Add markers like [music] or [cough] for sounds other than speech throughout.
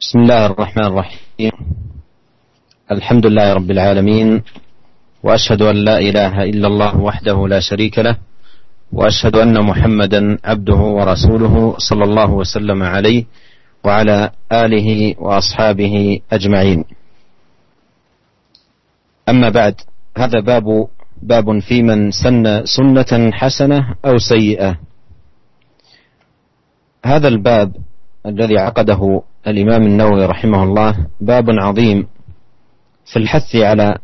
بسم الله الرحمن الرحيم. الحمد لله رب العالمين وأشهد أن لا إله إلا الله وحده لا شريك له وأشهد أن محمدا عبده ورسوله صلى الله وسلم عليه وعلى آله وأصحابه أجمعين. أما بعد هذا باب باب في من سن سنة حسنة أو سيئة. هذا الباب الذي عقده الإمام النووي رحمه الله باب عظيم في الحث على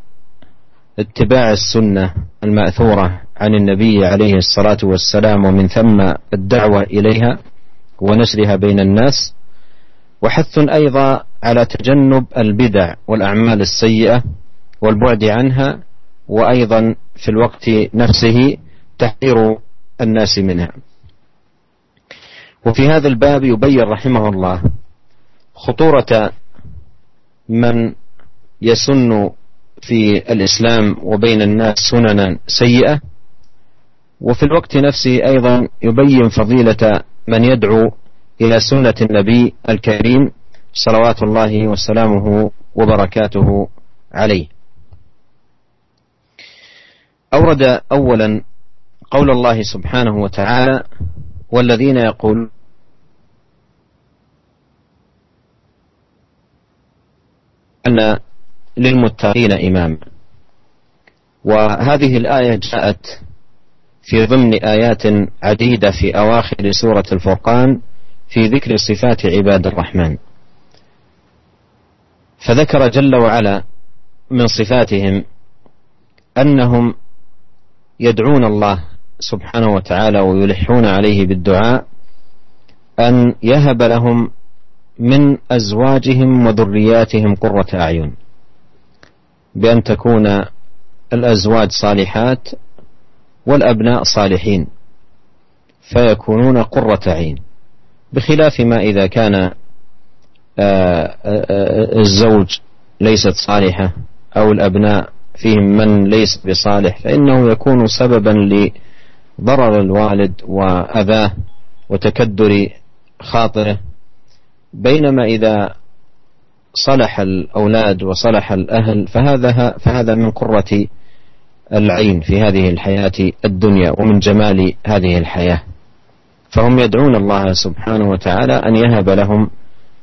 اتباع السنة المأثورة عن النبي عليه الصلاة والسلام ومن ثم الدعوة إليها ونشرها بين الناس. وحث أيضا على تجنب البدع والأعمال السيئة والبعد عنها وأيضا في الوقت نفسه تحذير الناس منها. وفي هذا الباب يبين رحمه الله خطورة من يسن في الإسلام وبين الناس سننا سيئة وفي الوقت نفسه أيضا يبين فضيلة من يدعو إلى سنة النبي الكريم صلوات الله وسلامه وبركاته عليه. أورد أولا قول الله سبحانه وتعالى والذين يقولون أن للمتقين إماما وهذه الآية جاءت في ضمن آيات عديدة في أواخر سورة الفرقان في ذكر صفات عباد الرحمن. فذكر جل وعلا من صفاتهم أنهم يدعون الله سبحانه وتعالى ويلحون عليه بالدعاء أن يهب لهم من أزواجهم وذرياتهم قرة أعين. بأن تكون الأزواج صالحات والأبناء صالحين فيكونون قرة عين بخلاف ما إذا كان آه، آه، الزوج ليست صالحة أو الأبناء فيهم من ليس بصالح فإنه يكون سببا لضرر الوالد وأذاه وتكدر خاطره. بينما إذا صلح الأولاد وصلح الأهل فهذا فهذا من قرة العين في هذه الحياة الدنيا ومن جمال هذه الحياة. فهم يدعون الله سبحانه وتعالى أن يهب لهم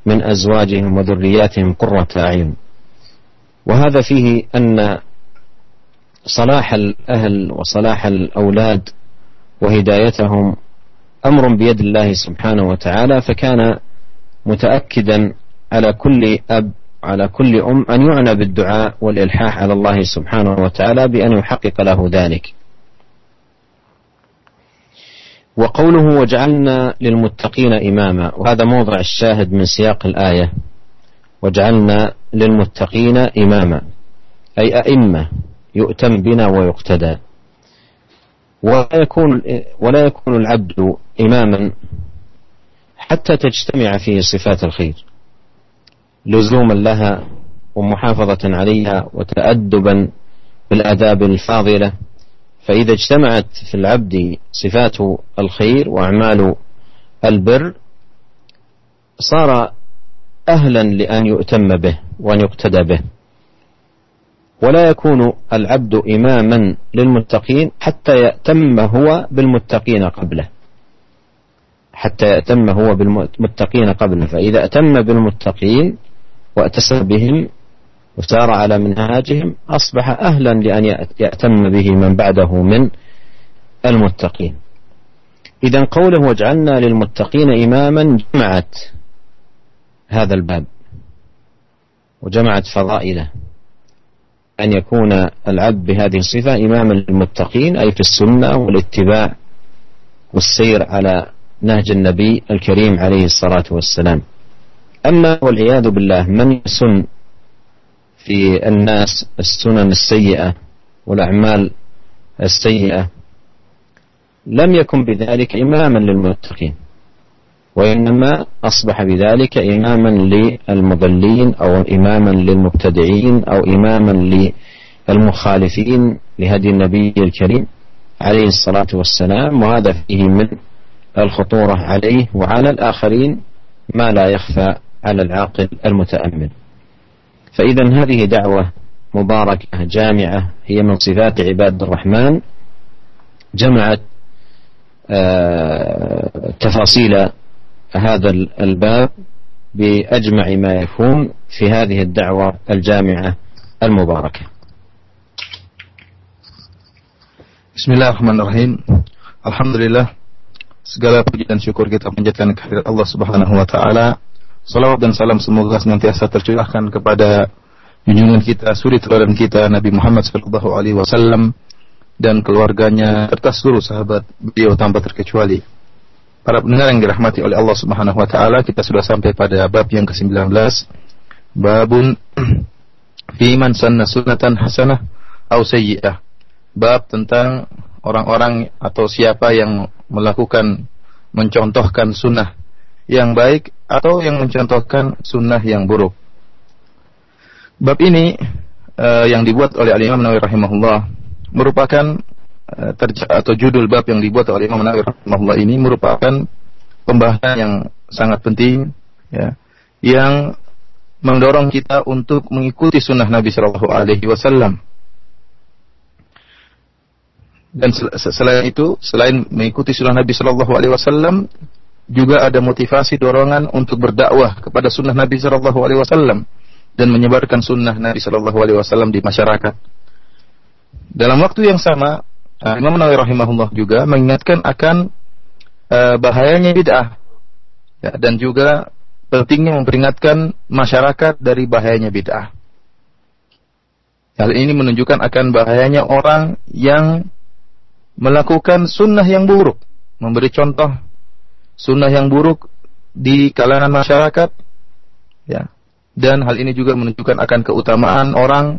من أزواجهم وذرياتهم قرة أعين. وهذا فيه أن صلاح الأهل وصلاح الأولاد وهدايتهم أمر بيد الله سبحانه وتعالى فكان متأكدا على كل أب على كل أم أن يعنى بالدعاء والإلحاح على الله سبحانه وتعالى بأن يحقق له ذلك. وقوله وجعلنا للمتقين إماما وهذا موضع الشاهد من سياق الآية. وجعلنا للمتقين إماما أي أئمة يؤتم بنا ويقتدى. ولا يكون ولا يكون العبد إماما حتى تجتمع فيه صفات الخير. لزوما لها ومحافظة عليها وتأدبا بالآداب الفاضلة. فإذا اجتمعت في العبد صفات الخير وأعمال البر صار أهلا لأن يؤتم به وأن يقتدى به. ولا يكون العبد إماما للمتقين حتى يأتم هو بالمتقين قبله. حتى يأتم هو بالمتقين قبله فإذا أتم بالمتقين وأتسم بهم وسار على منهاجهم أصبح أهلا لأن يأتم به من بعده من المتقين. إذا قوله واجعلنا للمتقين إماما جمعت هذا الباب وجمعت فضائله أن يكون العبد بهذه الصفة إماما للمتقين أي في السنة والاتباع والسير على نهج النبي الكريم عليه الصلاة والسلام. أما والعياذ بالله من يسن في الناس السنن السيئة والأعمال السيئة؟ لم يكن بذلك إماما للمتقين وإنما أصبح بذلك إماما للمضلين أو إماما للمبتدعين أو إماما للمخالفين لهدي النبي الكريم عليه الصلاة والسلام وهذا فيه من الخطورة عليه وعلى الآخرين ما لا يخفى على العاقل المتأمل. فإذا هذه دعوة مباركة جامعة هي من صفات عباد الرحمن جمعت آه، تفاصيل هذا الباب بأجمع ما يكون في هذه الدعوة الجامعة المباركة. بسم الله الرحمن الرحيم. الحمد لله segala puji dan syukur kita panjatkan kehadirat Allah Subhanahu wa taala. Salawat dan salam semoga senantiasa tercurahkan kepada junjungan kita, suri teladan kita Nabi Muhammad sallallahu alaihi wasallam dan keluarganya serta seluruh sahabat beliau tanpa terkecuali. Para pendengar yang dirahmati oleh Allah Subhanahu wa taala, kita sudah sampai pada bab yang ke-19. Babun [clears throat] fi man sanna sunnatan hasanah au sayyi'ah. Bab tentang orang-orang atau siapa yang melakukan mencontohkan sunnah yang baik atau yang mencontohkan sunnah yang buruk. Bab ini uh, yang dibuat oleh Al Imam Nawawi rahimahullah merupakan Eh, atau judul bab yang dibuat oleh Imam Nawawi rahimahullah ini merupakan pembahasan yang sangat penting ya yang mendorong kita untuk mengikuti sunnah Nabi Shallallahu Alaihi Wasallam dan selain itu selain mengikuti sunnah Nabi Shallallahu Alaihi Wasallam juga ada motivasi dorongan untuk berdakwah kepada sunnah Nabi Shallallahu Alaihi Wasallam dan menyebarkan sunnah Nabi Shallallahu Alaihi Wasallam di masyarakat. Dalam waktu yang sama, Uh, Imam Nawawi rahimahullah juga mengingatkan akan uh, bahayanya bid'ah ya, dan juga pentingnya memperingatkan masyarakat dari bahayanya bid'ah. Hal ini menunjukkan akan bahayanya orang yang melakukan sunnah yang buruk, memberi contoh sunnah yang buruk di kalangan masyarakat, ya. Dan hal ini juga menunjukkan akan keutamaan orang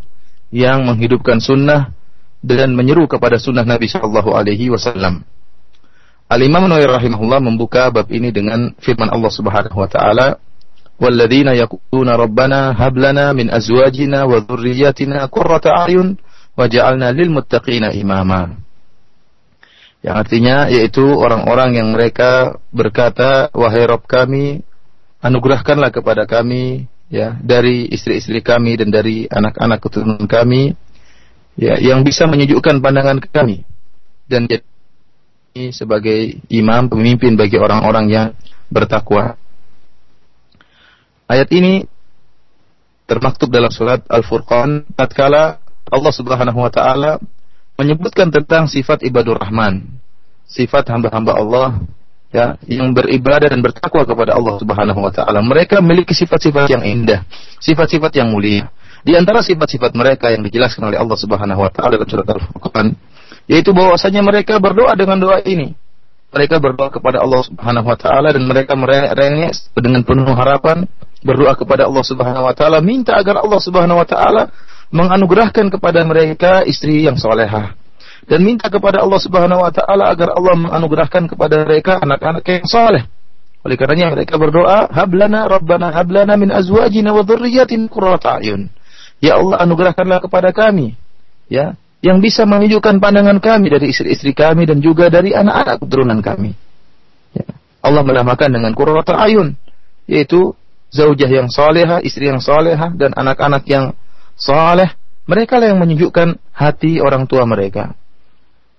yang menghidupkan sunnah dan menyeru kepada sunnah Nabi Shallallahu Alaihi Wasallam. Al Imam Nawawi rahimahullah membuka bab ini dengan firman Allah Subhanahu Wa Taala, "Walladzina yaquluna Rabbana hab lana min azwajina wa dzurriyyatina qurrata a'yun waj'alna lil muttaqina imama." Yang artinya yaitu orang-orang yang mereka berkata, "Wahai Rabb kami, anugerahkanlah kepada kami ya dari istri-istri kami dan dari anak-anak keturunan kami ya yang bisa menyejukkan pandangan kami dan jadi sebagai imam pemimpin bagi orang-orang yang bertakwa. Ayat ini termaktub dalam surat Al-Furqan tatkala Allah Subhanahu wa taala menyebutkan tentang sifat ibadur rahman, sifat hamba-hamba Allah ya yang beribadah dan bertakwa kepada Allah Subhanahu wa taala. Mereka memiliki sifat-sifat yang indah, sifat-sifat yang mulia. Di antara sifat-sifat mereka yang dijelaskan oleh Allah Subhanahu wa taala dalam surat Al-Furqan yaitu bahwasanya mereka berdoa dengan doa ini. Mereka berdoa kepada Allah Subhanahu wa taala dan mereka merengek dengan penuh harapan berdoa kepada Allah Subhanahu wa taala minta agar Allah Subhanahu wa taala menganugerahkan kepada mereka istri yang solehah dan minta kepada Allah Subhanahu wa taala agar Allah menganugerahkan kepada mereka anak-anak yang soleh. Oleh karenanya mereka berdoa, "Hablana Rabbana hablana min azwajina wa dhurriyyatina qurrata a'yun." Ya Allah anugerahkanlah kepada kami ya yang bisa menunjukkan pandangan kami dari istri-istri kami dan juga dari anak-anak keturunan kami. Ya. Allah menamakan dengan qurrata ayun yaitu zaujah yang salehah, istri yang salehah dan anak-anak yang saleh. Mereka lah yang menyejukkan hati orang tua mereka.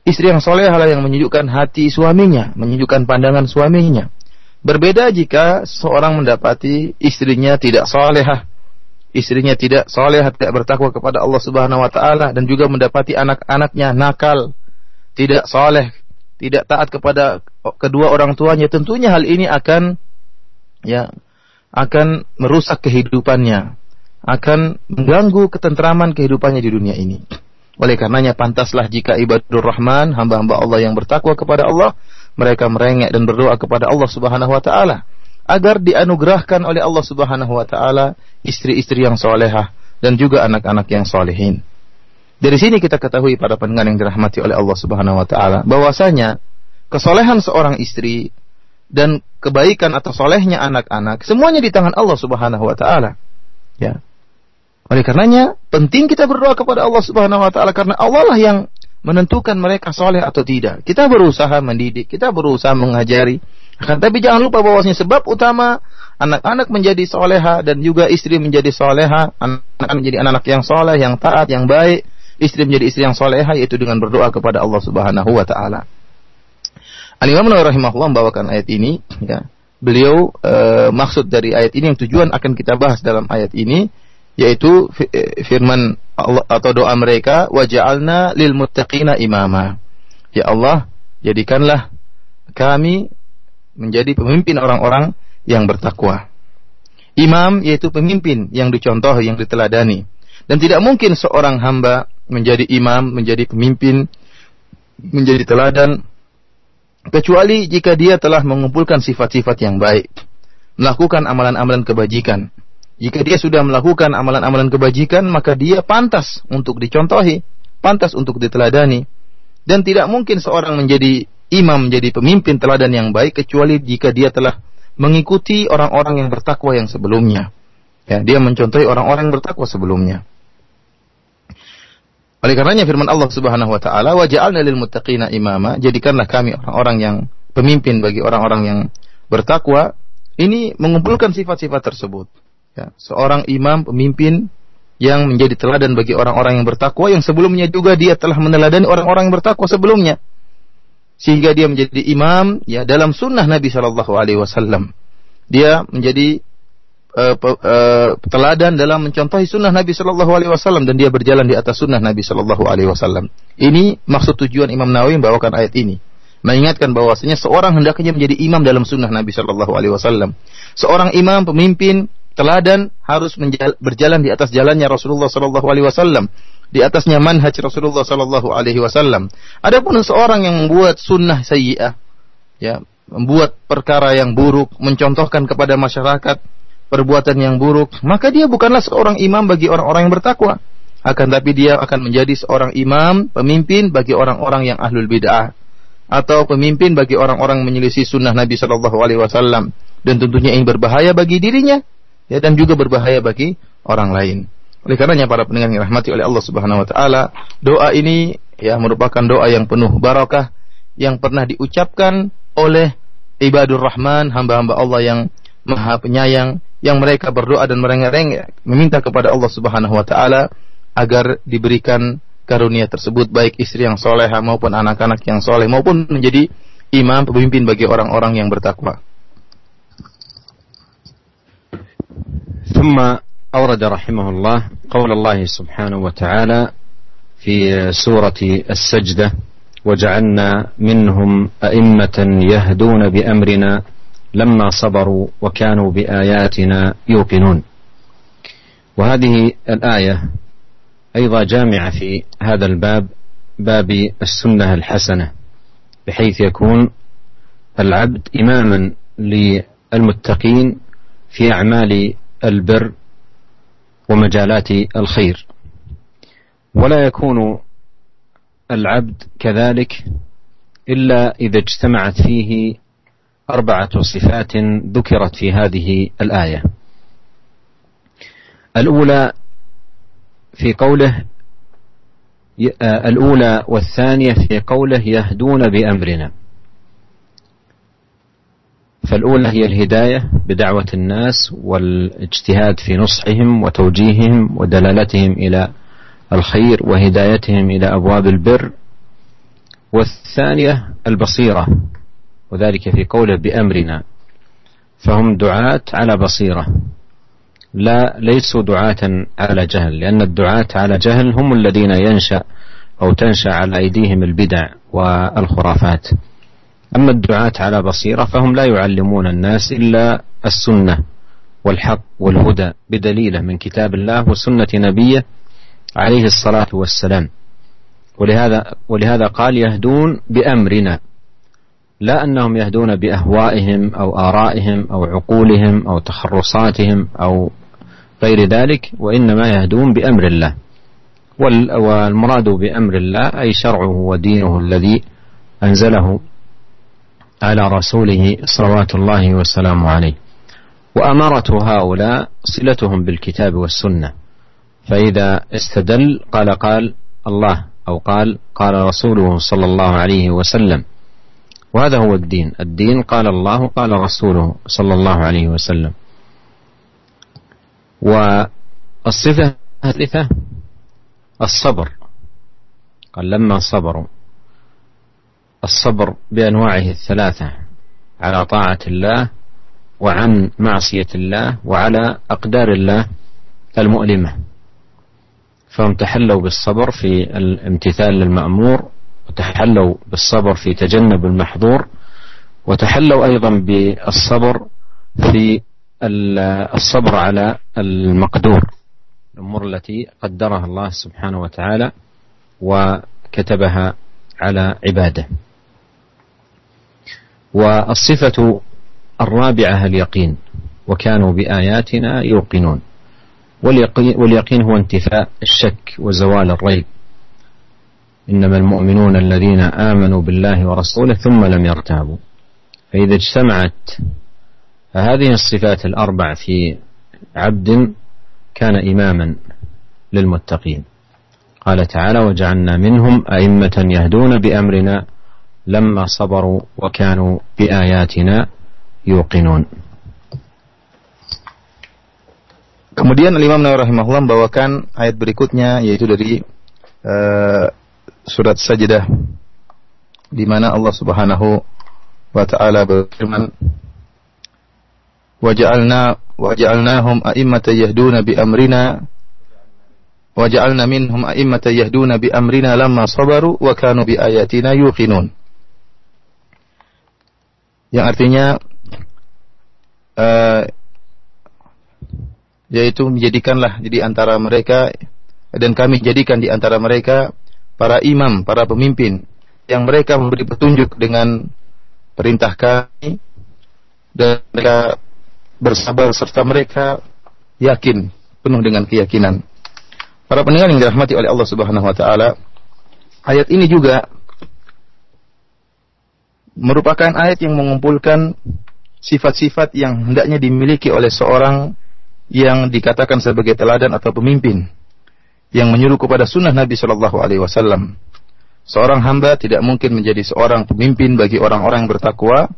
Istri yang soleh lah yang menyejukkan hati suaminya, menyejukkan pandangan suaminya. Berbeda jika seorang mendapati istrinya tidak solehah, istrinya tidak soleh, tidak bertakwa kepada Allah Subhanahu wa taala dan juga mendapati anak-anaknya nakal, tidak soleh, tidak taat kepada kedua orang tuanya, tentunya hal ini akan ya akan merusak kehidupannya, akan mengganggu ketentraman kehidupannya di dunia ini. Oleh karenanya pantaslah jika ibadur rahman, hamba-hamba Allah yang bertakwa kepada Allah, mereka merengek dan berdoa kepada Allah Subhanahu wa taala agar dianugerahkan oleh Allah Subhanahu wa taala istri-istri yang solehah dan juga anak-anak yang solehin. Dari sini kita ketahui para pendengar yang dirahmati oleh Allah Subhanahu wa taala bahwasanya kesolehan seorang istri dan kebaikan atau solehnya anak-anak semuanya di tangan Allah Subhanahu wa taala. Ya. Oleh karenanya penting kita berdoa kepada Allah Subhanahu wa taala karena Allah lah yang menentukan mereka soleh atau tidak. Kita berusaha mendidik, kita berusaha mengajari, akan tapi jangan lupa bahwasanya sebab utama anak-anak menjadi soleha dan juga istri menjadi soleha, anak-anak menjadi anak-anak yang soleh, yang taat, yang baik, istri menjadi istri yang soleha yaitu dengan berdoa kepada Allah Subhanahu wa taala. Al Imam rahimahullah membawakan ayat ini ya. Beliau e, maksud dari ayat ini yang tujuan akan kita bahas dalam ayat ini yaitu eh, firman Allah atau doa mereka waja'alna lil muttaqina imama. Ya Allah, jadikanlah kami menjadi pemimpin orang-orang yang bertakwa. Imam yaitu pemimpin yang dicontoh, yang diteladani. Dan tidak mungkin seorang hamba menjadi imam, menjadi pemimpin, menjadi teladan, kecuali jika dia telah mengumpulkan sifat-sifat yang baik, melakukan amalan-amalan kebajikan. Jika dia sudah melakukan amalan-amalan kebajikan, maka dia pantas untuk dicontohi, pantas untuk diteladani. Dan tidak mungkin seorang menjadi imam, menjadi pemimpin teladan yang baik, kecuali jika dia telah mengikuti orang-orang yang bertakwa yang sebelumnya. Ya, dia mencontohi orang-orang yang bertakwa sebelumnya. Oleh karenanya firman Allah Subhanahu wa taala, "Wa ja'alna lil muttaqina imama." Jadikanlah kami orang-orang yang pemimpin bagi orang-orang yang bertakwa. Ini mengumpulkan sifat-sifat tersebut. Ya, seorang imam pemimpin yang menjadi teladan bagi orang-orang yang bertakwa yang sebelumnya juga dia telah meneladani orang-orang yang bertakwa sebelumnya sehingga dia menjadi imam ya dalam sunnah Nabi Shallallahu Alaihi Wasallam. Dia menjadi uh, uh, teladan dalam mencontohi sunnah Nabi Shallallahu Alaihi Wasallam dan dia berjalan di atas sunnah Nabi Shallallahu Alaihi Wasallam. Ini maksud tujuan Imam Nawawi membawakan ayat ini, mengingatkan bahwasanya seorang hendaknya menjadi imam dalam sunnah Nabi Shallallahu Alaihi Wasallam. Seorang imam, pemimpin, teladan harus berjalan di atas jalannya Rasulullah Shallallahu Alaihi Wasallam di atasnya manhaj Rasulullah sallallahu alaihi wasallam. Adapun seorang yang membuat sunnah sayyi'ah ya, membuat perkara yang buruk, mencontohkan kepada masyarakat perbuatan yang buruk, maka dia bukanlah seorang imam bagi orang-orang yang bertakwa. Akan tapi dia akan menjadi seorang imam, pemimpin bagi orang-orang yang ahlul bid'ah atau pemimpin bagi orang-orang menyelisih sunnah Nabi Shallallahu Alaihi Wasallam dan tentunya ini berbahaya bagi dirinya ya dan juga berbahaya bagi orang lain. Oleh karenanya para pendengar yang rahmati oleh Allah Subhanahu wa taala, doa ini ya merupakan doa yang penuh barakah yang pernah diucapkan oleh ibadur rahman, hamba-hamba Allah yang maha penyayang yang mereka berdoa dan merengek meminta kepada Allah Subhanahu wa taala agar diberikan karunia tersebut baik istri yang soleha maupun anak-anak yang soleh maupun menjadi imam pemimpin bagi orang-orang yang bertakwa. ثم أورد رحمه الله قول الله سبحانه وتعالى في سورة السجدة وجعلنا منهم أئمة يهدون بأمرنا لما صبروا وكانوا بآياتنا يوقنون. وهذه الآية أيضا جامعة في هذا الباب باب السنة الحسنة بحيث يكون العبد إماما للمتقين في أعمال البر ومجالات الخير. ولا يكون العبد كذلك إلا إذا اجتمعت فيه أربعة صفات ذكرت في هذه الآية. الأولى في قوله الأولى والثانية في قوله يهدون بأمرنا. فالأولى هي الهداية بدعوة الناس والاجتهاد في نصحهم وتوجيههم ودلالتهم إلى الخير وهدايتهم إلى أبواب البر. والثانية البصيرة وذلك في قوله بأمرنا فهم دعاة على بصيرة لا ليسوا دعاة على جهل لأن الدعاة على جهل هم الذين ينشأ أو تنشأ على أيديهم البدع والخرافات. أما الدعاة على بصيرة فهم لا يعلمون الناس إلا السنة والحق والهدى بدليله من كتاب الله وسنة نبيه عليه الصلاة والسلام. ولهذا ولهذا قال يهدون بأمرنا لا أنهم يهدون بأهوائهم أو آرائهم أو عقولهم أو تخرصاتهم أو غير ذلك وإنما يهدون بأمر الله. والمراد بأمر الله أي شرعه ودينه الذي أنزله على رسوله صلوات الله وسلامه عليه. وأمارة هؤلاء صلتهم بالكتاب والسنة. فإذا استدل قال قال الله أو قال قال رسوله صلى الله عليه وسلم. وهذا هو الدين. الدين قال الله قال رسوله صلى الله عليه وسلم. والصفة الثالثة الصبر. قال لما صبروا؟ الصبر بأنواعه الثلاثة على طاعة الله وعن معصية الله وعلى أقدار الله المؤلمة. فهم تحلوا بالصبر في الامتثال للمأمور وتحلوا بالصبر في تجنب المحظور وتحلوا أيضا بالصبر في الصبر على المقدور الأمور التي قدرها الله سبحانه وتعالى وكتبها على عباده. والصفة الرابعة اليقين وكانوا بآياتنا يوقنون. واليقين هو انتفاء الشك وزوال الريب. إنما المؤمنون الذين آمنوا بالله ورسوله ثم لم يرتابوا. فإذا اجتمعت هذه الصفات الأربع في عبد كان إماما للمتقين. قال تعالى وجعلنا منهم أئمة يهدون بأمرنا لما صبروا وكانوا بآياتنا يوقنون Kemudian Imam Nawawi rahimahullah membawakan ayat berikutnya yaitu dari uh, surat Sajdah di mana Allah Subhanahu wa taala berfirman waja'alna waja'alnahum a'immatan yahduna bi amrina waja'alna minhum a'immatan yahduna bi amrina lamma sabaru wa kanu bi ayatina yuqinun yang artinya uh, yaitu menjadikanlah di antara mereka dan kami jadikan di antara mereka para imam, para pemimpin yang mereka memberi petunjuk dengan perintah kami dan mereka bersabar serta mereka yakin penuh dengan keyakinan. Para pendengar yang dirahmati oleh Allah Subhanahu wa taala, ayat ini juga merupakan ayat yang mengumpulkan sifat-sifat yang hendaknya dimiliki oleh seorang yang dikatakan sebagai teladan atau pemimpin yang menyuruh kepada sunnah Nabi Shallallahu Alaihi Wasallam. Seorang hamba tidak mungkin menjadi seorang pemimpin bagi orang-orang yang bertakwa,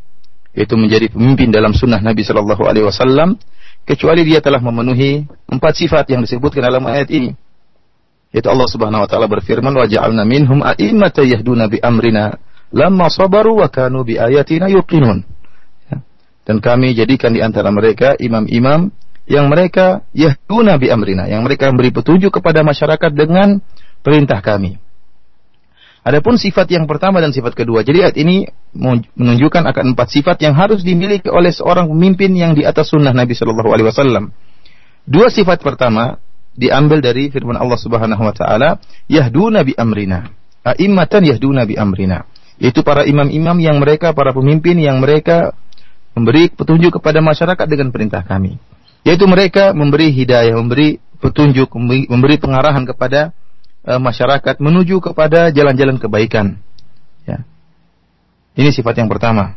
yaitu menjadi pemimpin dalam sunnah Nabi Shallallahu Alaihi Wasallam, kecuali dia telah memenuhi empat sifat yang disebutkan dalam ayat ini. Yaitu Allah Subhanahu Wa Taala berfirman, waja'alna minhum a'immata bi amrina lamma sabaru wa kanu bi ayatina yuqinun. Ya. Dan kami jadikan di antara mereka imam-imam yang mereka yahduna bi amrina, yang mereka memberi petunjuk kepada masyarakat dengan perintah kami. Adapun sifat yang pertama dan sifat kedua. Jadi ayat ini menunjukkan akan empat sifat yang harus dimiliki oleh seorang pemimpin yang di atas sunnah Nabi Shallallahu Alaihi Wasallam. Dua sifat pertama diambil dari firman Allah Subhanahu Wa Taala, yahduna bi amrina, aimmatan yahduna bi amrina. Yaitu para imam-imam yang mereka, para pemimpin yang mereka memberi petunjuk kepada masyarakat dengan perintah kami yaitu mereka memberi hidayah, memberi petunjuk, memberi pengarahan kepada uh, masyarakat menuju kepada jalan-jalan kebaikan. Ya. Ini sifat yang pertama.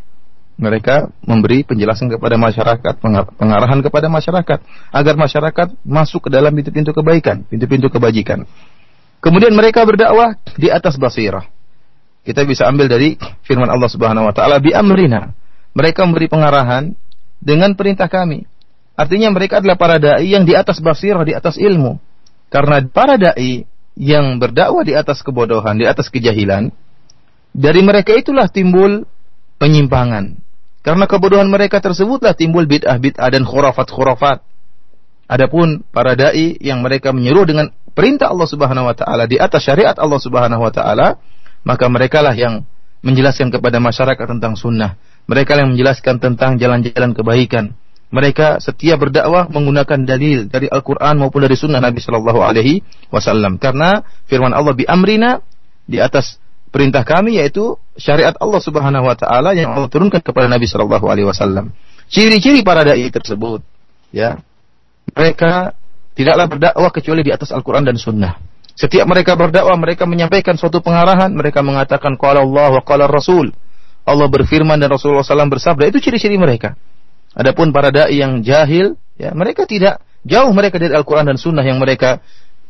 Mereka memberi penjelasan kepada masyarakat, pengarahan kepada masyarakat agar masyarakat masuk ke dalam pintu-pintu kebaikan, pintu-pintu kebajikan. Kemudian mereka berdakwah di atas basirah. Kita bisa ambil dari firman Allah Subhanahu wa taala bi amrina. Mereka memberi pengarahan dengan perintah kami. Artinya mereka adalah para dai yang di atas basirah, di atas ilmu. Karena para dai yang berdakwah di atas kebodohan, di atas kejahilan, dari mereka itulah timbul penyimpangan. Karena kebodohan mereka tersebutlah timbul bid'ah-bid'ah dan khurafat-khurafat. Adapun para dai yang mereka menyeru dengan perintah Allah Subhanahu wa taala di atas syariat Allah Subhanahu wa taala, maka merekalah yang menjelaskan kepada masyarakat tentang sunnah. Mereka yang menjelaskan tentang jalan-jalan kebaikan mereka setia berdakwah menggunakan dalil dari Al-Quran maupun dari Sunnah Nabi Shallallahu Alaihi Wasallam. Karena firman Allah bi amrina di atas perintah kami yaitu syariat Allah Subhanahu Wa Taala yang Allah turunkan kepada Nabi Shallallahu Alaihi Wasallam. Ciri-ciri para dai tersebut, ya, mereka tidaklah berdakwah kecuali di atas Al-Quran dan Sunnah. Setiap mereka berdakwah, mereka menyampaikan suatu pengarahan, mereka mengatakan qala Allah wa qala Rasul. Allah berfirman dan Rasulullah SAW bersabda, itu ciri-ciri mereka. Adapun para dai yang jahil, ya mereka tidak jauh mereka dari Al-Quran dan Sunnah yang mereka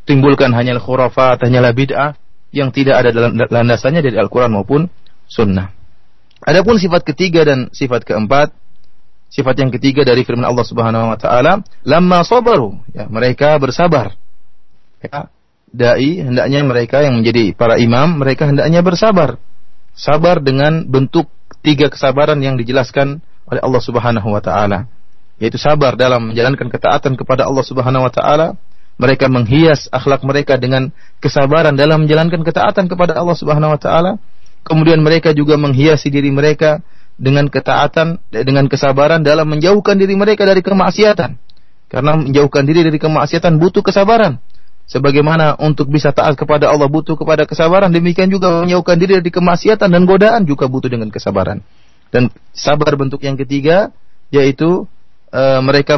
timbulkan hanyalah khurafat, hanyalah bid'ah yang tidak ada dalam landasannya dari Al-Quran maupun Sunnah. Adapun sifat ketiga dan sifat keempat, Sifat yang ketiga dari firman Allah Subhanahu wa taala, "Lamma sabaru." Ya, mereka bersabar. Ya, dai hendaknya mereka yang menjadi para imam, mereka hendaknya bersabar. Sabar dengan bentuk tiga kesabaran yang dijelaskan oleh Allah Subhanahu wa taala, yaitu sabar dalam menjalankan ketaatan kepada Allah Subhanahu wa taala, mereka menghias akhlak mereka dengan kesabaran dalam menjalankan ketaatan kepada Allah Subhanahu wa taala. Kemudian mereka juga menghiasi diri mereka dengan ketaatan dengan kesabaran dalam menjauhkan diri mereka dari kemaksiatan. Karena menjauhkan diri dari kemaksiatan butuh kesabaran. Sebagaimana untuk bisa taat kepada Allah butuh kepada kesabaran, demikian juga menjauhkan diri dari kemaksiatan dan godaan juga butuh dengan kesabaran. Dan sabar bentuk yang ketiga yaitu e, mereka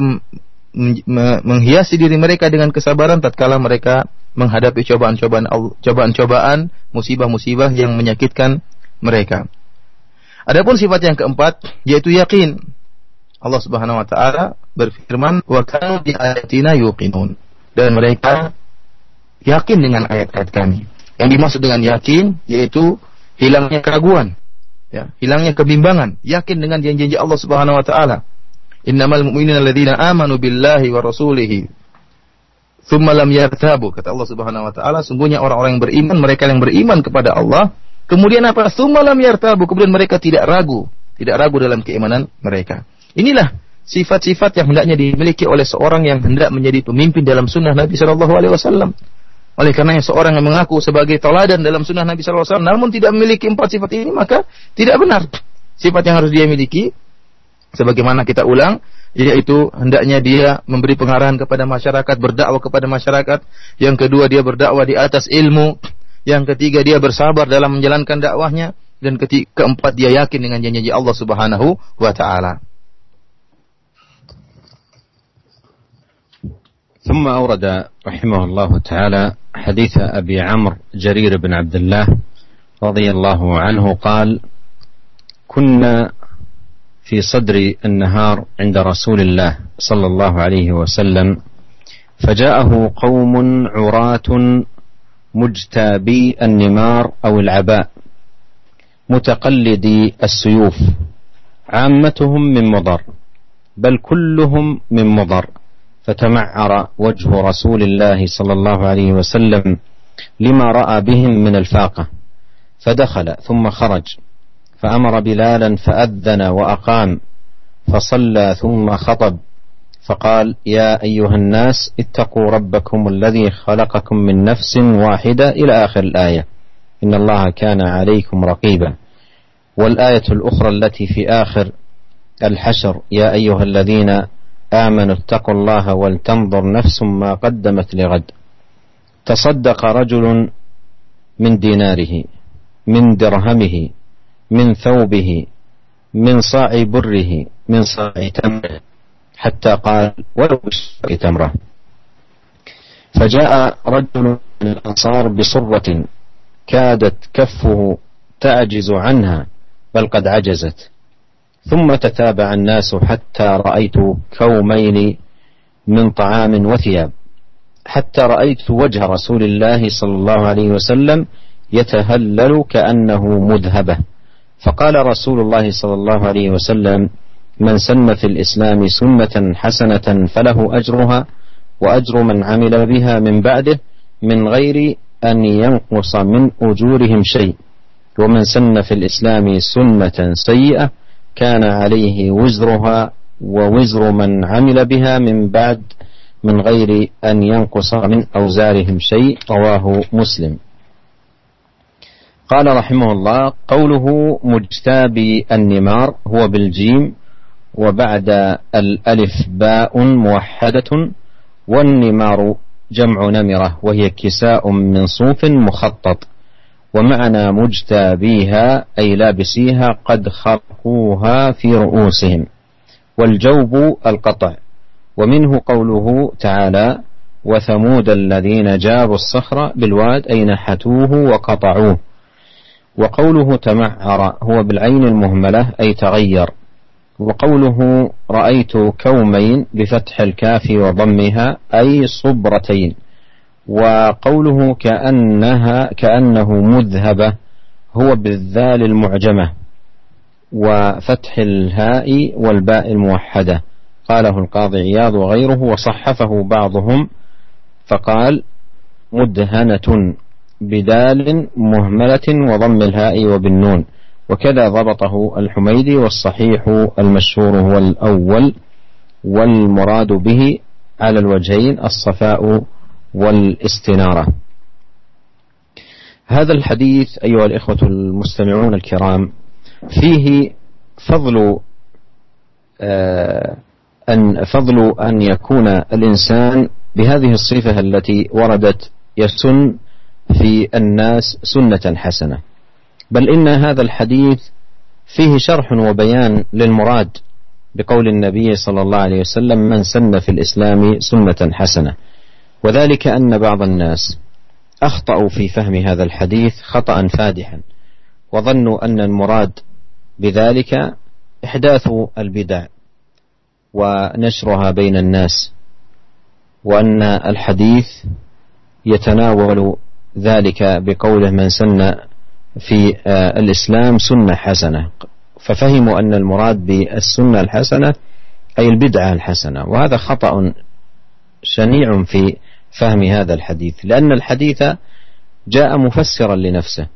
menghiasi diri mereka dengan kesabaran tatkala mereka menghadapi cobaan-cobaan cobaan-cobaan, musibah-musibah yang menyakitkan mereka. Adapun sifat yang keempat yaitu yakin. Allah Subhanahu wa taala berfirman, "Wa kanu bi ayatina yuqinun." Dan mereka yakin dengan ayat-ayat kami. Yang dimaksud dengan yakin yaitu hilangnya keraguan, ya, hilangnya kebimbangan, yakin dengan janji-janji Allah Subhanahu wa taala. Innamal mu'minuna alladzina amanu billahi wa rasulihi thumma lam yartabu kata Allah Subhanahu wa taala sungguhnya orang-orang yang beriman mereka yang beriman kepada Allah Kemudian apa? Sumalam yartabu. Kemudian mereka tidak ragu. Tidak ragu dalam keimanan mereka. Inilah sifat-sifat yang hendaknya dimiliki oleh seorang yang hendak menjadi pemimpin dalam sunnah Nabi Shallallahu Alaihi Wasallam. Oleh karena seorang yang mengaku sebagai teladan dalam sunnah Nabi Wasallam, namun tidak memiliki empat sifat ini, maka tidak benar. Sifat yang harus dia miliki, sebagaimana kita ulang, yaitu hendaknya dia memberi pengarahan kepada masyarakat, berdakwah kepada masyarakat. Yang kedua dia berdakwah di atas ilmu, yang ketiga dia bersabar dalam menjalankan dakwahnya dan ketiga, keempat dia yakin dengan janji Allah Subhanahu wa taala. ثم أورد رحمه الله تعالى حديث أبي عمرو جرير بن عبد الله رضي الله عنه قال كنا في صدر النهار عند رسول الله صلى الله عليه وسلم فجاءه قوم عراة مجتابي النمار أو العباء متقلدي السيوف عامتهم من مضر بل كلهم من مضر. فتمعر وجه رسول الله صلى الله عليه وسلم لما رأى بهم من الفاقة. فدخل ثم خرج. فأمر بلالا فأذن وأقام. فصلى ثم خطب. فقال يا أيها الناس اتقوا ربكم الذي خلقكم من نفس واحدة إلى آخر الآية. إن الله كان عليكم رقيبا. والآية الأخرى التي في آخر الحشر يا أيها الذين آمنوا اتقوا الله ولتنظر نفس ما قدمت لغد. تصدق رجل من ديناره من درهمه من ثوبه من صاع بره من صاع تمره حتى قال ولو بشق تمرة. فجاء رجل من الأنصار بصرة كادت كفه تعجز عنها بل قد عجزت. ثم تتابع الناس حتى رأيت كومين من طعام وثياب حتى رأيت وجه رسول الله صلى الله عليه وسلم يتهلل كأنه مذهبة. فقال رسول الله صلى الله عليه وسلم من سن في الإسلام سنة حسنة فله أجرها وأجر من عمل بها من بعده من غير أن ينقص من أجورهم شيء ومن سن في الإسلام سنة سيئة كان عليه وزرها ووزر من عمل بها من بعد من غير أن ينقص من أوزارهم شيء رواه مسلم. قال رحمه الله قوله مجتابي النمار هو بالجيم وبعد الألف باء موحدة والنمار جمع نمرة وهي كساء من صوف مخطط. ومعنى مجتابيها أي لابسيها قد خرقوها في رؤوسهم. والجوب القطع. ومنه قوله تعالى وثمود الذين جابوا الصخر بالواد أي نحتوه وقطعوه. وقوله تمعر هو بالعين المهملة أي تغير. وقوله رأيت كومين بفتح الكاف وضمها أي صبرتين. وقوله كأنها كأنه مذهبة هو بالذال المعجمة وفتح الهاء والباء الموحدة. قاله القاضي عياض وغيره وصحفه بعضهم فقال مدهنة بدال مهملة وضم الهاء وبالنون. وكذا ضبطه الحميدي والصحيح المشهور هو الأول والمراد به على الوجهين الصفاء والاستنارة. هذا الحديث أيها الإخوة المستمعون الكرام فيه فضل آه، أن فضل أن يكون الإنسان بهذه الصفة التي وردت يسن في الناس سنة حسنة. بل إن هذا الحديث فيه شرح وبيان للمراد بقول النبي صلى الله عليه وسلم من سن في الإسلام سنة حسنة. وذلك أن بعض الناس أخطأوا في فهم هذا الحديث خطأ فادحا وظنوا أن المراد بذلك إحداث البدع ونشرها بين الناس وأن الحديث يتناول ذلك بقوله من سن في آه، الإسلام سنة حسنة. ففهموا أن المراد بالسنة الحسنة أي البدعة الحسنة وهذا خطأ شنيع في فهم هذا الحديث لأن الحديث جاء مفسرا لنفسه.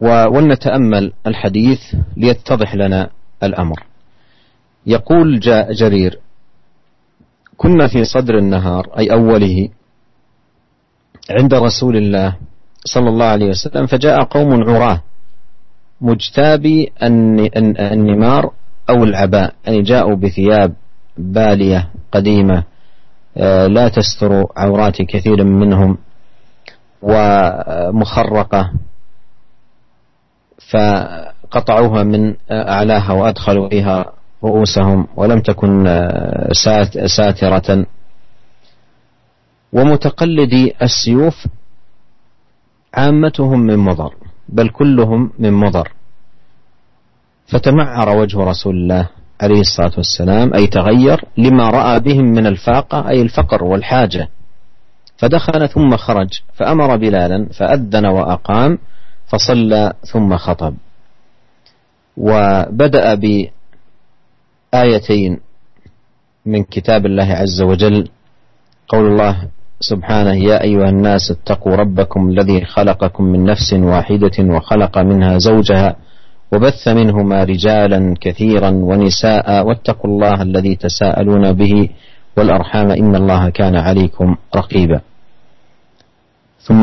ولنتأمل الحديث ليتضح لنا الأمر. يقول جاء جرير كنا في صدر النهار أي أوله عند رسول الله صلى الله عليه وسلم فجاء قوم عراه مجتابي النمار أو العباء أي جاءوا بثياب بالية قديمة لا تستر عورات كثير منهم ومخرقة فقطعوها من أعلاها وأدخلوا فيها رؤوسهم ولم تكن آه، ساترة. ومتقلدي السيوف عامتهم من مضر بل كلهم من مضر. فتمعر وجه رسول الله. عليه الصلاة والسلام أي تغير لما رأى بهم من الفاقة أي الفقر والحاجة. فدخل ثم خرج فأمر بلالا فأذن وأقام فصلى ثم خطب. وبدأ بآيتين من كتاب الله عز وجل. قول الله سبحانه يا أيها الناس اتقوا ربكم الذي خلقكم من نفس واحدة وخلق منها زوجها وبث منهما رجالا كثيرا ونساء واتقوا الله الذي تساءلون به والأرحام إن الله كان عليكم رقيبا. ثم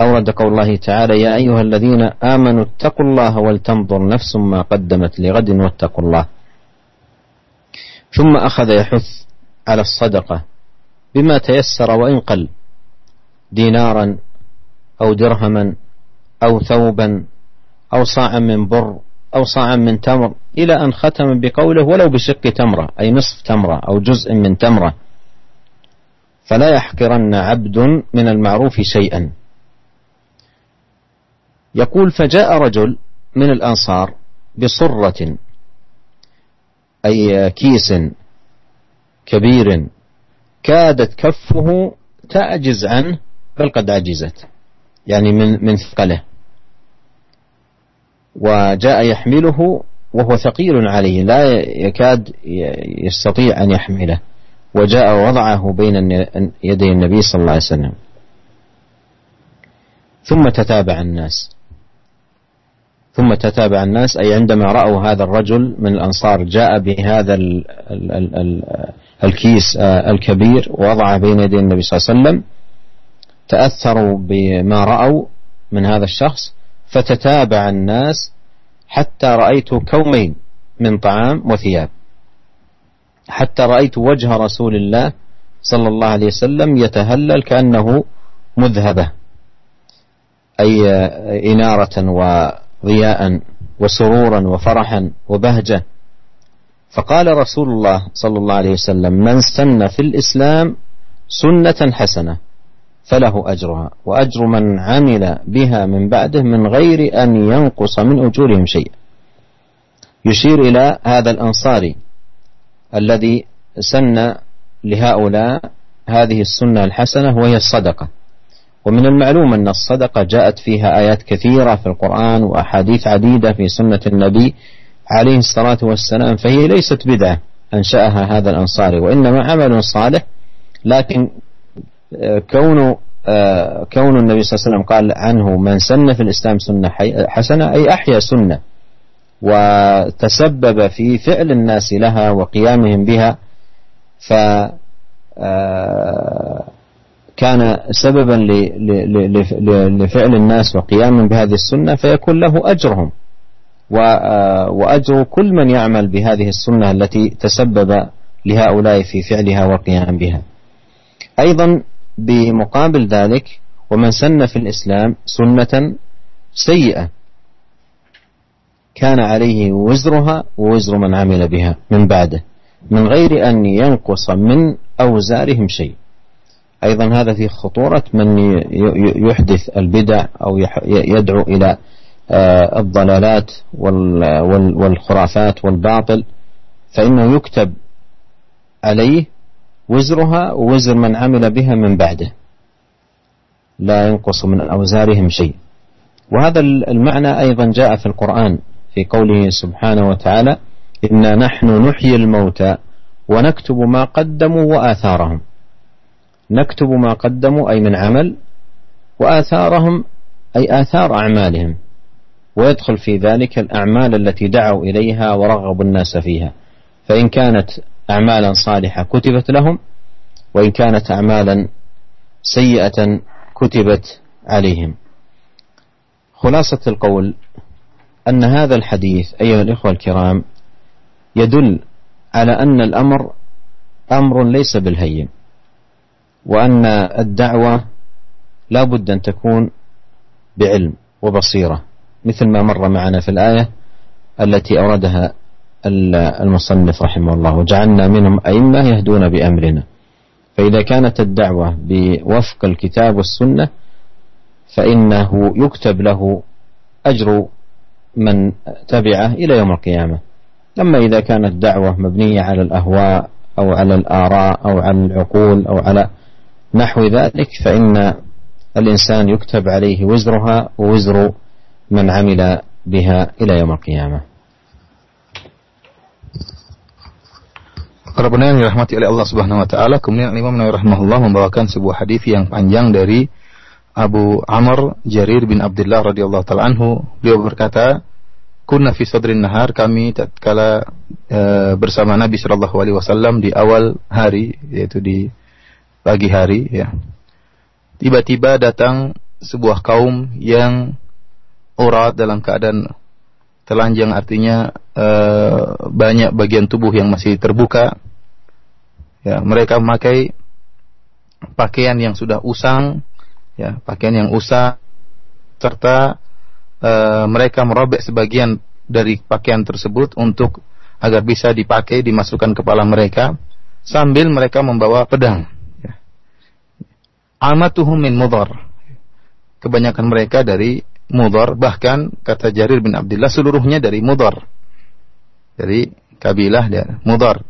أورد قول الله تعالى يا أيها الذين آمنوا اتقوا الله ولتنظر نفس ما قدمت لغد واتقوا الله. ثم أخذ يحث على الصدقة بما تيسر وإن قل دينارا أو درهما أو ثوبا أو صاعا من بر أو صاعا من تمر إلى أن ختم بقوله ولو بشق تمرة أي نصف تمرة أو جزء من تمرة. فلا يحقرن عبد من المعروف شيئا. يقول فجاء رجل من الأنصار بصرة أي كيس كبير كادت كفه تعجز عنه بل قد عجزت يعني من من ثقله. وجاء يحمله وهو ثقيل عليه لا يكاد يستطيع أن يحمله. وجاء ووضعه بين يدي النبي صلى الله عليه وسلم. ثم تتابع الناس. ثم تتابع الناس أي عندما رأوا هذا الرجل من الأنصار جاء بهذا الكيس الكبير ووضعه بين يدي النبي صلى الله عليه وسلم. تأثروا بما رأوا من هذا الشخص. فتتابع الناس حتى رأيت كومين من طعام وثياب. حتى رأيت وجه رسول الله صلى الله عليه وسلم يتهلل كأنه مذهبة أي إنارة وضياء وسرورا وفرحا وبهجة. فقال رسول الله صلى الله عليه وسلم من سن في الإسلام سنة حسنة. فله أجرها. وأجر من عمل بها من بعده من غير أن ينقص من أجورهم شيء يشير إلى هذا الأنصاري الذي سن لهؤلاء هذه السنة الحسنة وهي الصدقة. ومن المعلوم أن الصدقة جاءت فيها آيات كثيرة في القرآن وأحاديث عديدة في سنة النبي عليه الصلاة والسلام فهي ليست بدعة أنشأها هذا الأنصاري وإنما عمل صالح لكن كون آه، كون النبي صلى الله عليه وسلم قال عنه من سن في الإسلام سنة حسنة أي أحيا سنة وتسبب في فعل الناس لها وقيامهم بها ف آه، كان سببا لفعل الناس وقيامهم بهذه السنة فيكون له أجرهم آه، وأجر كل من يعمل بهذه السنة التي تسبب لهؤلاء في فعلها والقيام بها أيضا بمقابل ذلك ومن سن في الإسلام سنة سيئة كان عليه وزرها ووزر من عمل بها من بعده من غير أن ينقص من أوزارهم شيء. أيضا هذا في خطورة من يحدث البدع أو يدعو إلى آه، الضلالات والخرافات والباطل فإنه يكتب عليه وزرها ووزر من عمل بها من بعده. لا ينقص من أوزارهم شيء. وهذا المعنى أيضا جاء في القرآن في قوله سبحانه وتعالى إنا نحن نحيي الموتى ونكتب ما قدموا وآثارهم. نكتب ما قدموا أي من عمل وآثارهم أي آثار أعمالهم. ويدخل في ذلك الأعمال التي دعوا إليها ورغبوا الناس فيها. فإن كانت أعمالا صالحة كتبت لهم وإن كانت أعمالا سيئة كتبت عليهم. خلاصة القول أن هذا الحديث أيها الإخوة الكرام يدل على أن الأمر أمر ليس بالهين وأن الدعوة لا بد أن تكون بعلم وبصيرة مثل ما مر معنا في الآية التي أوردها المصنف رحمه الله. وجعلنا منهم أئمة يهدون بأمرنا. فإذا كانت الدعوة بوفق الكتاب والسنة فإنه يكتب له أجر من تبعه إلى يوم القيامة. أما إذا كانت دعوة مبنية على الأهواء أو على الآراء أو على العقول أو على نحو ذلك فإن الإنسان يكتب عليه وزرها ووزر من عمل بها إلى يوم القيامة. Para pendengar yang dirahmati oleh Allah Subhanahu wa taala, kemudian Imam Nawawi rahimahullah membawakan sebuah hadis yang panjang dari Abu Amr Jarir bin Abdullah radhiyallahu taala anhu. Beliau berkata, "Kunna fi sadrin nahar, kami tatkala e, bersama Nabi sallallahu alaihi wasallam di awal hari, yaitu di pagi hari ya. Tiba-tiba datang sebuah kaum yang urat dalam keadaan telanjang artinya banyak bagian tubuh yang masih terbuka. Ya, mereka memakai pakaian yang sudah usang, ya, pakaian yang usang serta e, mereka merobek sebagian dari pakaian tersebut untuk agar bisa dipakai dimasukkan kepala mereka sambil mereka membawa pedang. Ya. Amatuhum min mudhar. Kebanyakan mereka dari Mudar bahkan kata Jarir bin Abdullah seluruhnya dari Mudar dari kabilah dia Mudar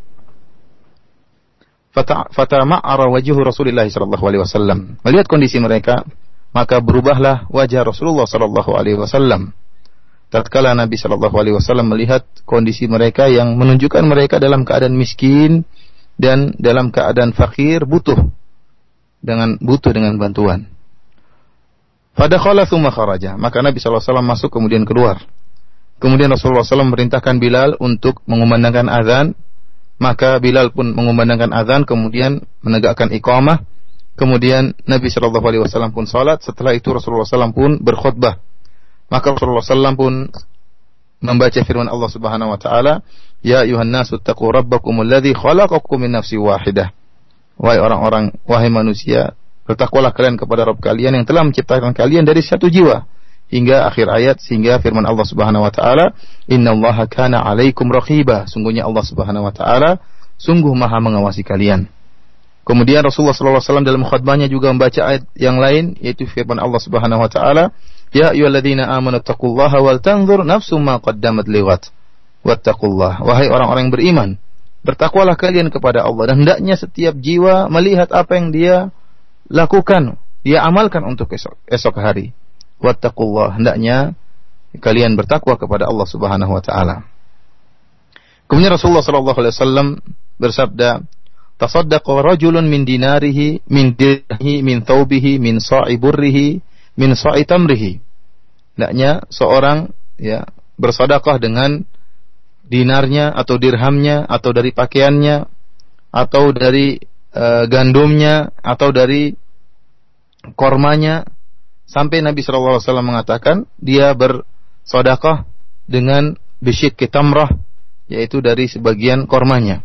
fatama'ara wajhu Rasulullah sallallahu alaihi wasallam melihat kondisi mereka maka berubahlah wajah Rasulullah sallallahu alaihi wasallam tatkala Nabi sallallahu alaihi wasallam melihat kondisi mereka yang menunjukkan mereka dalam keadaan miskin dan dalam keadaan fakir butuh dengan butuh dengan bantuan pada khala. Maka Nabi SAW masuk kemudian keluar. Kemudian Rasulullah SAW memerintahkan Bilal untuk mengumandangkan azan. Maka Bilal pun mengumandangkan azan kemudian menegakkan iqamah. Kemudian Nabi Shallallahu Alaihi Wasallam pun salat. Setelah itu Rasulullah SAW pun berkhutbah. Maka Rasulullah SAW pun membaca firman Allah Subhanahu Wa Taala, Ya ayuhan nasu taqu rabbakum alladhi khalaqakum min nafsi wahidah. Wahai orang-orang, wahai manusia, Bertakwalah kalian kepada Rabb kalian yang telah menciptakan kalian dari satu jiwa hingga akhir ayat sehingga firman Allah Subhanahu wa taala innallaha kana 'alaikum raqiba. Sungguhnya Allah Subhanahu wa taala sungguh maha mengawasi kalian. Kemudian Rasulullah sallallahu alaihi wasallam dalam khutbahnya juga membaca ayat yang lain yaitu firman Allah Subhanahu wa taala ya ayyuhalladzina amanu taqullaha wal tanzur nafsum ma qaddamat liwat wattaqullah. Wahai orang-orang beriman bertakwalah kalian kepada Allah. Dan hendaknya setiap jiwa melihat apa yang dia lakukan dia amalkan untuk esok, esok hari. Wattaqullah, hendaknya kalian bertakwa kepada Allah Subhanahu wa taala. Kemudian Rasulullah sallallahu alaihi wasallam bersabda, "Tasaddaqa rajulun min dinarihi, min dirhihi, min thawbihi, min sa'i burrihi, min sa'i tamrihi." Hendaknya seorang ya bersedekah dengan dinarnya atau dirhamnya atau dari pakaiannya atau dari e, gandumnya atau dari kormanya sampai Nabi SAW mengatakan dia bersedekah dengan bisyik kitamrah yaitu dari sebagian kormanya.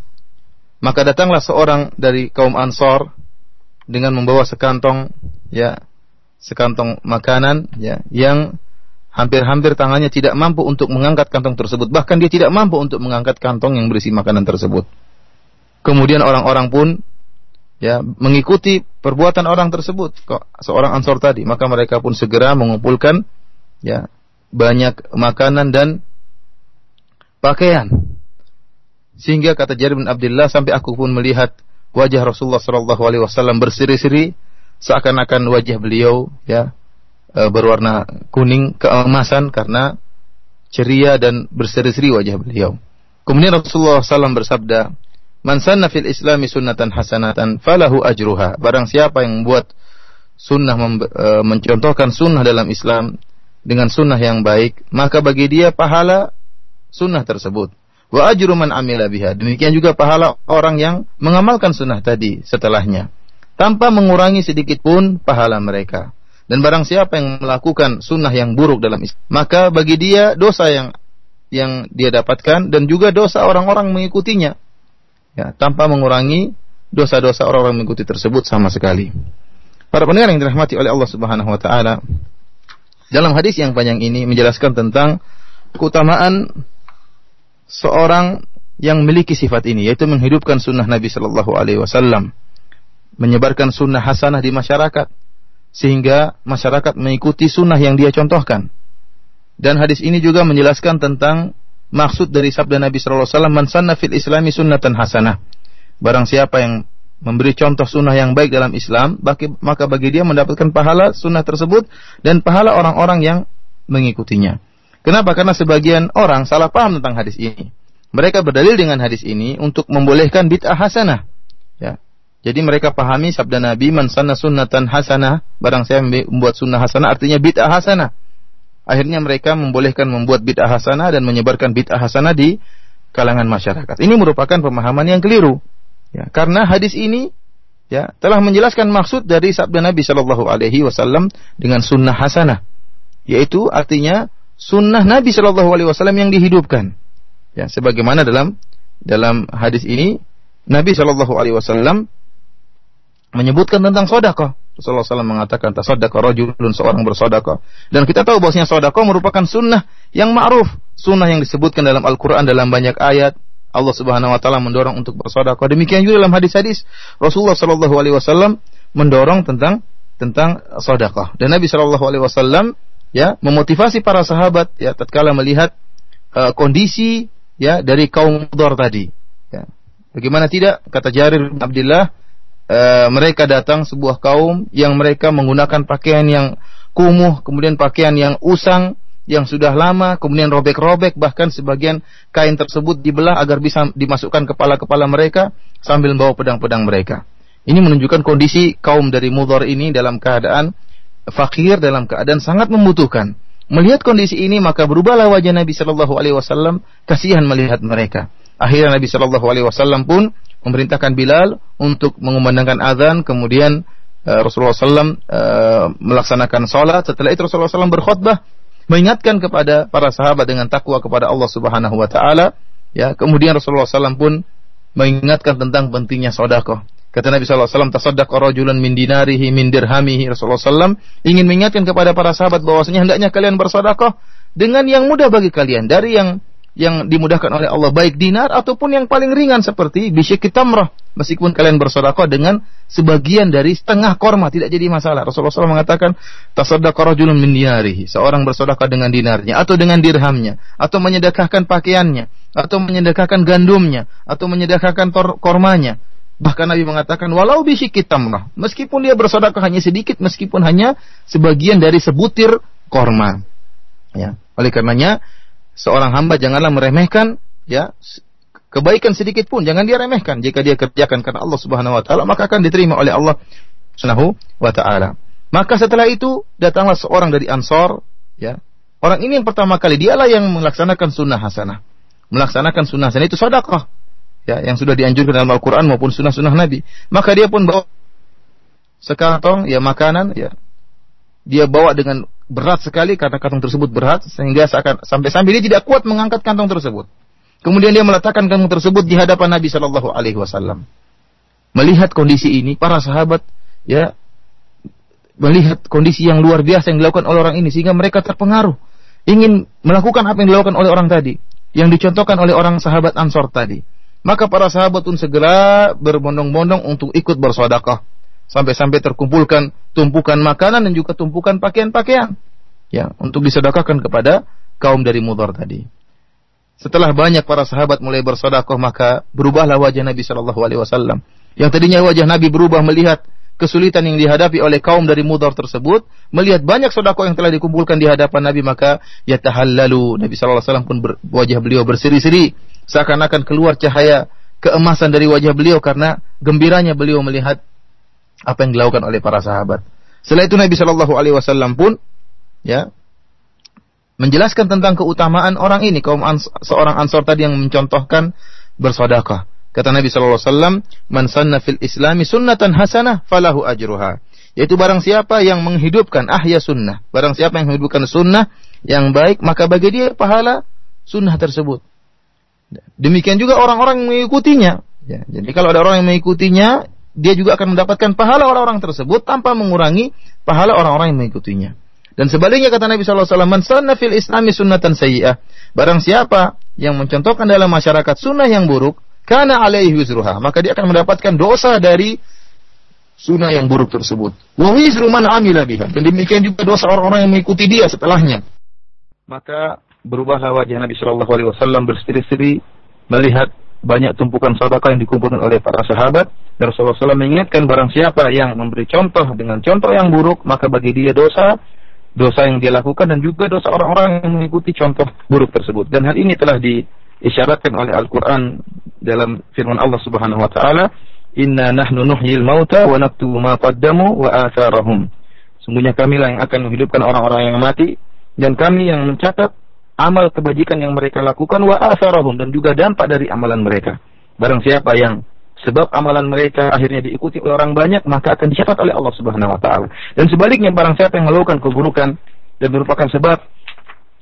Maka datanglah seorang dari kaum Ansor dengan membawa sekantong ya sekantong makanan ya yang hampir-hampir tangannya tidak mampu untuk mengangkat kantong tersebut bahkan dia tidak mampu untuk mengangkat kantong yang berisi makanan tersebut. Kemudian orang-orang pun ya mengikuti perbuatan orang tersebut kok seorang ansor tadi maka mereka pun segera mengumpulkan ya banyak makanan dan pakaian sehingga kata Jarir bin Abdullah sampai aku pun melihat wajah Rasulullah Shallallahu Alaihi Wasallam berseri-seri seakan-akan wajah beliau ya e, berwarna kuning keemasan karena ceria dan berseri-seri wajah beliau. Kemudian Rasulullah SAW bersabda, Man sanna fil islami sunnatan hasanatan falahu ajruha. Barang siapa yang membuat sunnah e, mencontohkan sunnah dalam Islam dengan sunnah yang baik, maka bagi dia pahala sunnah tersebut. Wa ajru man amila biha. Demikian juga pahala orang yang mengamalkan sunnah tadi setelahnya. Tanpa mengurangi sedikit pun pahala mereka. Dan barang siapa yang melakukan sunnah yang buruk dalam Islam, maka bagi dia dosa yang yang dia dapatkan dan juga dosa orang-orang mengikutinya ya, tanpa mengurangi dosa-dosa orang-orang mengikuti tersebut sama sekali. Para pendengar yang dirahmati oleh Allah Subhanahu wa taala, dalam hadis yang panjang ini menjelaskan tentang keutamaan seorang yang memiliki sifat ini yaitu menghidupkan sunnah Nabi Shallallahu alaihi wasallam, menyebarkan sunnah hasanah di masyarakat sehingga masyarakat mengikuti sunnah yang dia contohkan. Dan hadis ini juga menjelaskan tentang maksud dari sabda Nabi sallallahu alaihi wasallam man sanna islami sunnatan hasanah. Barang siapa yang memberi contoh sunnah yang baik dalam Islam, maka bagi dia mendapatkan pahala sunnah tersebut dan pahala orang-orang yang mengikutinya. Kenapa? Karena sebagian orang salah paham tentang hadis ini. Mereka berdalil dengan hadis ini untuk membolehkan bid'ah hasanah. Ya. Jadi mereka pahami sabda Nabi man sanna sunnatan hasanah, barang saya membuat sunnah hasanah artinya bid'ah hasanah. Akhirnya mereka membolehkan membuat bid'ah hasanah dan menyebarkan bid'ah hasanah di kalangan masyarakat. Ini merupakan pemahaman yang keliru. Ya, karena hadis ini ya telah menjelaskan maksud dari sabda Nabi Shallallahu Alaihi Wasallam dengan sunnah hasanah, yaitu artinya sunnah Nabi Shallallahu Alaihi Wasallam yang dihidupkan. Ya, sebagaimana dalam dalam hadis ini Nabi Shallallahu Alaihi Wasallam menyebutkan tentang sodako. Rasulullah SAW mengatakan tasaddaqa rajulun seorang bersodako. Dan kita tahu bahwasanya sodako merupakan sunnah yang ma'ruf. Sunnah yang disebutkan dalam Al-Quran dalam banyak ayat. Allah Subhanahu Wa Taala mendorong untuk bersodako. Demikian juga dalam hadis-hadis Rasulullah Shallallahu Alaihi Wasallam mendorong tentang tentang sodako. Dan Nabi Shallallahu Alaihi Wasallam ya memotivasi para sahabat ya tatkala melihat uh, kondisi ya dari kaum Mudor tadi. Ya. Bagaimana tidak kata Jarir bin Abdullah e, mereka datang sebuah kaum yang mereka menggunakan pakaian yang kumuh, kemudian pakaian yang usang, yang sudah lama, kemudian robek-robek, bahkan sebagian kain tersebut dibelah agar bisa dimasukkan kepala-kepala mereka sambil membawa pedang-pedang mereka. Ini menunjukkan kondisi kaum dari Mudhar ini dalam keadaan fakir, dalam keadaan sangat membutuhkan. Melihat kondisi ini maka berubahlah wajah Nabi Shallallahu Alaihi Wasallam kasihan melihat mereka. Akhirnya Nabi Shallallahu Alaihi Wasallam pun memerintahkan Bilal untuk mengumandangkan azan, kemudian uh, Rasulullah SAW uh, melaksanakan sholat. Setelah itu Rasulullah SAW berkhutbah mengingatkan kepada para sahabat dengan takwa kepada Allah Subhanahu Wa Taala. Ya, kemudian Rasulullah SAW pun mengingatkan tentang pentingnya sodakoh. Kata Nabi SAW, tasaddaq rajulun min dinarihi min dirhamihi. Rasulullah SAW ingin mengingatkan kepada para sahabat bahwasanya hendaknya kalian bersodakoh dengan yang mudah bagi kalian. Dari yang yang dimudahkan oleh Allah. Baik dinar ataupun yang paling ringan seperti bisyik tamrah meskipun kalian bersedekah dengan sebagian dari setengah korma tidak jadi masalah. Rasulullah SAW mengatakan tasaddaqa rajulun min dinarihi seorang bersedekah dengan dinarnya atau dengan dirhamnya atau menyedekahkan pakaiannya atau menyedekahkan gandumnya atau menyedekahkan kormanya. Bahkan Nabi mengatakan walau bisyikit tamrah, meskipun dia bersedekah hanya sedikit, meskipun hanya sebagian dari sebutir korma. Ya. Oleh karenanya seorang hamba janganlah meremehkan ya kebaikan sedikit pun jangan dia remehkan. Jika dia kerjakan karena Allah Subhanahu wa taala maka akan diterima oleh Allah Subhanahu wa taala. Maka setelah itu datanglah seorang dari Ansor ya. Orang ini yang pertama kali dialah yang melaksanakan sunnah hasanah. Melaksanakan sunnah hasanah itu sedekah ya yang sudah dianjurkan dalam Al-Qur'an maupun sunnah-sunnah Nabi. Maka dia pun bawa sekantong ya makanan ya. Dia bawa dengan berat sekali karena kantong tersebut berat sehingga sampai-sampai dia tidak kuat mengangkat kantong tersebut. Kemudian dia meletakkan kantong tersebut di hadapan Nabi Shallallahu alaihi wasallam. Melihat kondisi ini para sahabat ya melihat kondisi yang luar biasa yang dilakukan oleh orang ini sehingga mereka terpengaruh ingin melakukan apa yang dilakukan oleh orang tadi yang dicontohkan oleh orang sahabat Ansor tadi. Maka para sahabat pun segera berbondong-bondong untuk ikut bersedekah. Sampai-sampai terkumpulkan tumpukan makanan dan juga tumpukan pakaian-pakaian. Ya, untuk disedekahkan kepada kaum dari Mudar tadi. Setelah banyak para sahabat mulai bersedekah maka berubahlah wajah Nabi Shallallahu alaihi wasallam. Yang tadinya wajah Nabi berubah melihat kesulitan yang dihadapi oleh kaum dari Mudar tersebut, melihat banyak sodako yang telah dikumpulkan di hadapan Nabi, maka ya tahallalu. Nabi SAW pun ber, wajah beliau berseri-seri, seakan-akan keluar cahaya keemasan dari wajah beliau karena gembiranya beliau melihat apa yang dilakukan oleh para sahabat. Setelah itu Nabi Shallallahu Alaihi Wasallam pun ya menjelaskan tentang keutamaan orang ini kaum ans seorang ansor tadi yang mencontohkan bersodakah. Kata Nabi sallallahu alaihi wasallam, "Man fil Islami sunnatan hasanah falahu ajruha." Yaitu barang siapa yang menghidupkan ahya sunnah, barang siapa yang menghidupkan sunnah yang baik, maka bagi dia pahala sunnah tersebut. Demikian juga orang-orang mengikutinya. Ya, jadi kalau ada orang yang mengikutinya, dia juga akan mendapatkan pahala orang-orang tersebut tanpa mengurangi pahala orang-orang yang mengikutinya. Dan sebaliknya kata Nabi wasallam, "Man sanna fil Islami sunnatan sayyi'ah." Barang siapa yang mencontohkan dalam masyarakat sunnah yang buruk, karena alaihi wizruha, maka dia akan mendapatkan dosa dari sunnah yang buruk tersebut. Wa wizru man amila biha. Dan demikian juga dosa orang-orang yang mengikuti dia setelahnya. Maka berubahlah wajah Nabi Shallallahu alaihi wasallam berseri-seri melihat banyak tumpukan sedekah yang dikumpulkan oleh para sahabat dan Rasulullah SAW mengingatkan barang siapa yang memberi contoh dengan contoh yang buruk maka bagi dia dosa dosa yang dia lakukan dan juga dosa orang-orang yang mengikuti contoh buruk tersebut dan hal ini telah diisyaratkan oleh Al-Quran dalam firman Allah Subhanahu wa taala, "Inna nahnu nuhyil mauta wa naktubu ma qaddamu wa atharahum." Sungguhnya kamilah yang akan menghidupkan orang-orang yang mati dan kami yang mencatat amal kebajikan yang mereka lakukan wa atharahum dan juga dampak dari amalan mereka. Barang siapa yang sebab amalan mereka akhirnya diikuti oleh orang banyak maka akan dicatat oleh Allah Subhanahu wa taala. Dan sebaliknya barang siapa yang melakukan keburukan dan merupakan sebab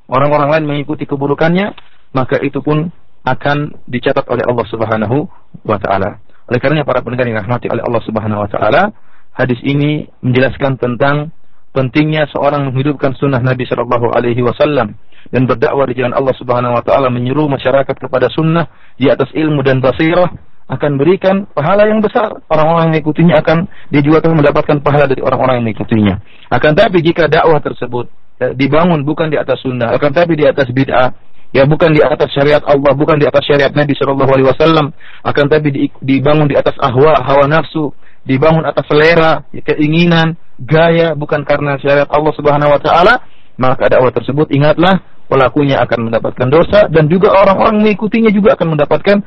orang-orang lain mengikuti keburukannya, maka itu pun akan dicatat oleh Allah Subhanahu wa taala. Oleh karenanya para pendengar yang rahmati oleh Allah Subhanahu wa taala, hadis ini menjelaskan tentang pentingnya seorang menghidupkan sunnah Nabi Shallallahu alaihi wasallam dan berdakwah di jalan Allah Subhanahu wa taala menyeru masyarakat kepada sunnah di atas ilmu dan basirah akan berikan pahala yang besar. Orang-orang yang mengikutinya akan dia juga akan mendapatkan pahala dari orang-orang yang mengikutinya. Akan tapi jika dakwah tersebut eh, dibangun bukan di atas sunnah, akan tapi di atas bid'ah, ya bukan di atas syariat Allah, bukan di atas syariat Nabi Shallallahu Alaihi Wasallam, akan tapi di, dibangun di atas ahwa, hawa nafsu, dibangun atas selera, keinginan, gaya, bukan karena syariat Allah Subhanahu Wa Taala, maka dakwah tersebut ingatlah pelakunya akan mendapatkan dosa dan juga orang-orang mengikutinya juga akan mendapatkan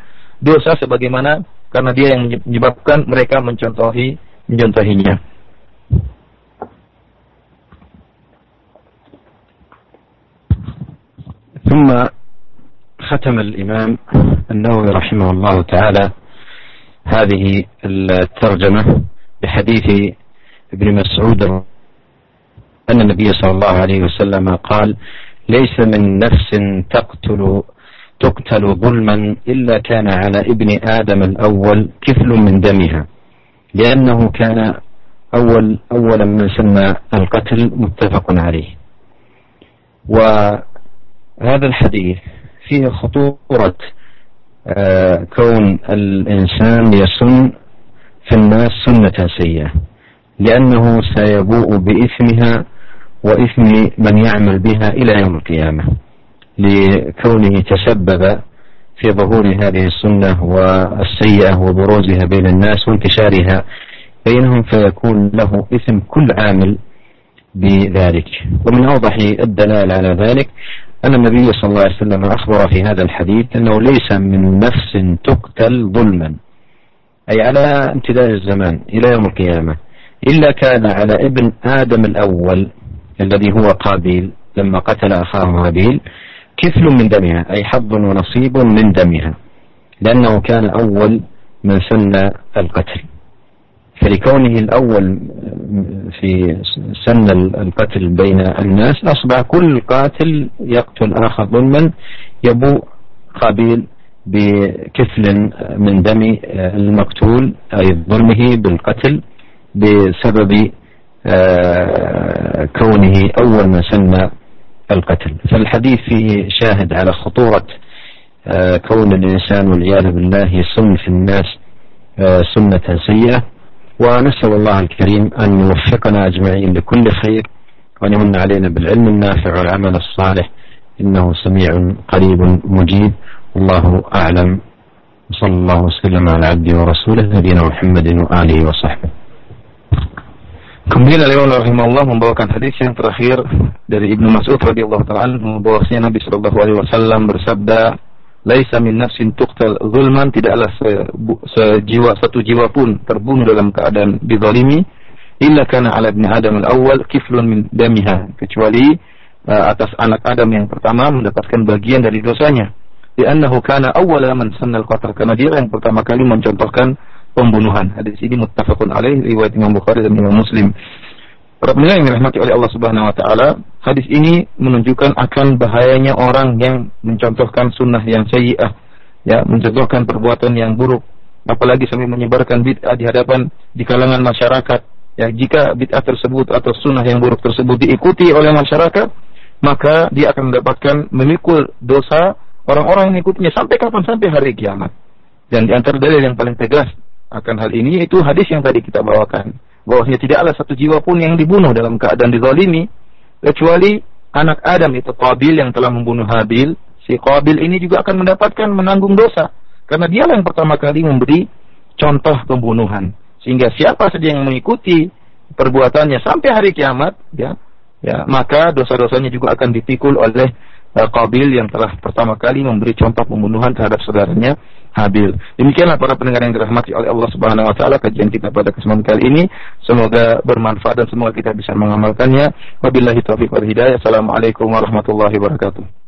dosa sebagaimana karena dia yang menyebabkan mereka mencontohi mencontohinya. ثم ختم الإمام النووي رحمه الله تعالى هذه الترجمة بحديث ابن مسعود أن النبي صلى الله عليه وسلم قال ليس من نفس تقتل تقتل ظلما إلا كان على ابن آدم الأول كفل من دمها لأنه كان أول أولا من سمى القتل متفق عليه. وهذا الحديث فيه خطورة كون الإنسان يسن في الناس سنة سيئة لأنه سيبوء بإثمها وإثم من يعمل بها إلى يوم القيامة لكونه تسبب في ظهور هذه السنة والسيئة وبروزها بين الناس وانتشارها بينهم فيكون له إثم كل عامل بذلك. ومن أوضح الدلائل على ذلك أن النبي صلى الله عليه وسلم أخبر في هذا الحديث أنه ليس من نفس تقتل ظلما. أي على امتداد الزمان إلى يوم القيامة. إلا كان على ابن آدم الأول الذي هو قابيل لما قتل أخاه هابيل كفل من دمها أي حظ ونصيب من دمها لأنه كان أول من سن القتل. فلكونه الأول في سن القتل بين الناس أصبح كل قاتل يقتل آخر ظلما يبوء قابيل بكفل من دم المقتول أي ظلمه بالقتل بسبب آه، كونه أول من سن القتل. فالحديث فيه شاهد على خطورة آه، كون الإنسان والعياذ بالله يسن في الناس آه، سنة سيئة. ونسأل الله الكريم أن يوفقنا أجمعين لكل خير وأن يمن علينا بالعلم النافع والعمل الصالح. إنه سميع قريب مجيب. والله أعلم. وصلى الله وسلم على عبده ورسوله نبينا محمد وآله وصحبه. Kemudian Imam rahimahullah membawakan hadis yang terakhir dari Ibnu Mas'ud radhiyallahu taala bahwasanya Nabi sallallahu alaihi wasallam bersabda, "Laisa min nafsin tuqtal zulman, tidaklah se, sejiwa satu jiwa pun terbunuh dalam keadaan dizalimi illa kana ala ibni Adam al-awwal kiflun min damiha, kecuali uh, atas anak Adam yang pertama mendapatkan bagian dari dosanya. Li'annahu kana awwala man sanna al-qatl, karena dia yang pertama kali mencontohkan pembunuhan. Hadis ini muttafaqun alaih riwayat Imam Bukhari dan Imam Muslim. Para pendengar yang dirahmati oleh Allah Subhanahu wa taala, hadis ini menunjukkan akan bahayanya orang yang mencontohkan sunnah yang sayyi'ah, ya, mencontohkan perbuatan yang buruk, apalagi sampai menyebarkan bid'ah di hadapan di kalangan masyarakat. Ya, jika bid'ah tersebut atau sunnah yang buruk tersebut diikuti oleh masyarakat, maka dia akan mendapatkan memikul dosa orang-orang yang mengikutinya sampai kapan? Sampai hari kiamat. Dan di antara dalil yang paling tegas akan hal ini itu hadis yang tadi kita bawakan bahwasanya tidaklah satu jiwa pun yang dibunuh dalam keadaan dizalimi kecuali anak Adam itu Qabil yang telah membunuh Habil. Si Qabil ini juga akan mendapatkan menanggung dosa karena dialah yang pertama kali memberi contoh pembunuhan. Sehingga siapa saja yang mengikuti perbuatannya sampai hari kiamat ya ya maka dosa-dosanya juga akan dipikul oleh uh, Qabil yang telah pertama kali memberi contoh pembunuhan terhadap saudaranya Habil. Demikianlah para pendengar yang dirahmati oleh Allah Subhanahu wa taala kajian kita pada kesempatan kali ini. Semoga bermanfaat dan semoga kita bisa mengamalkannya. Wabillahi taufiq wal hidayah. Assalamualaikum warahmatullahi wabarakatuh.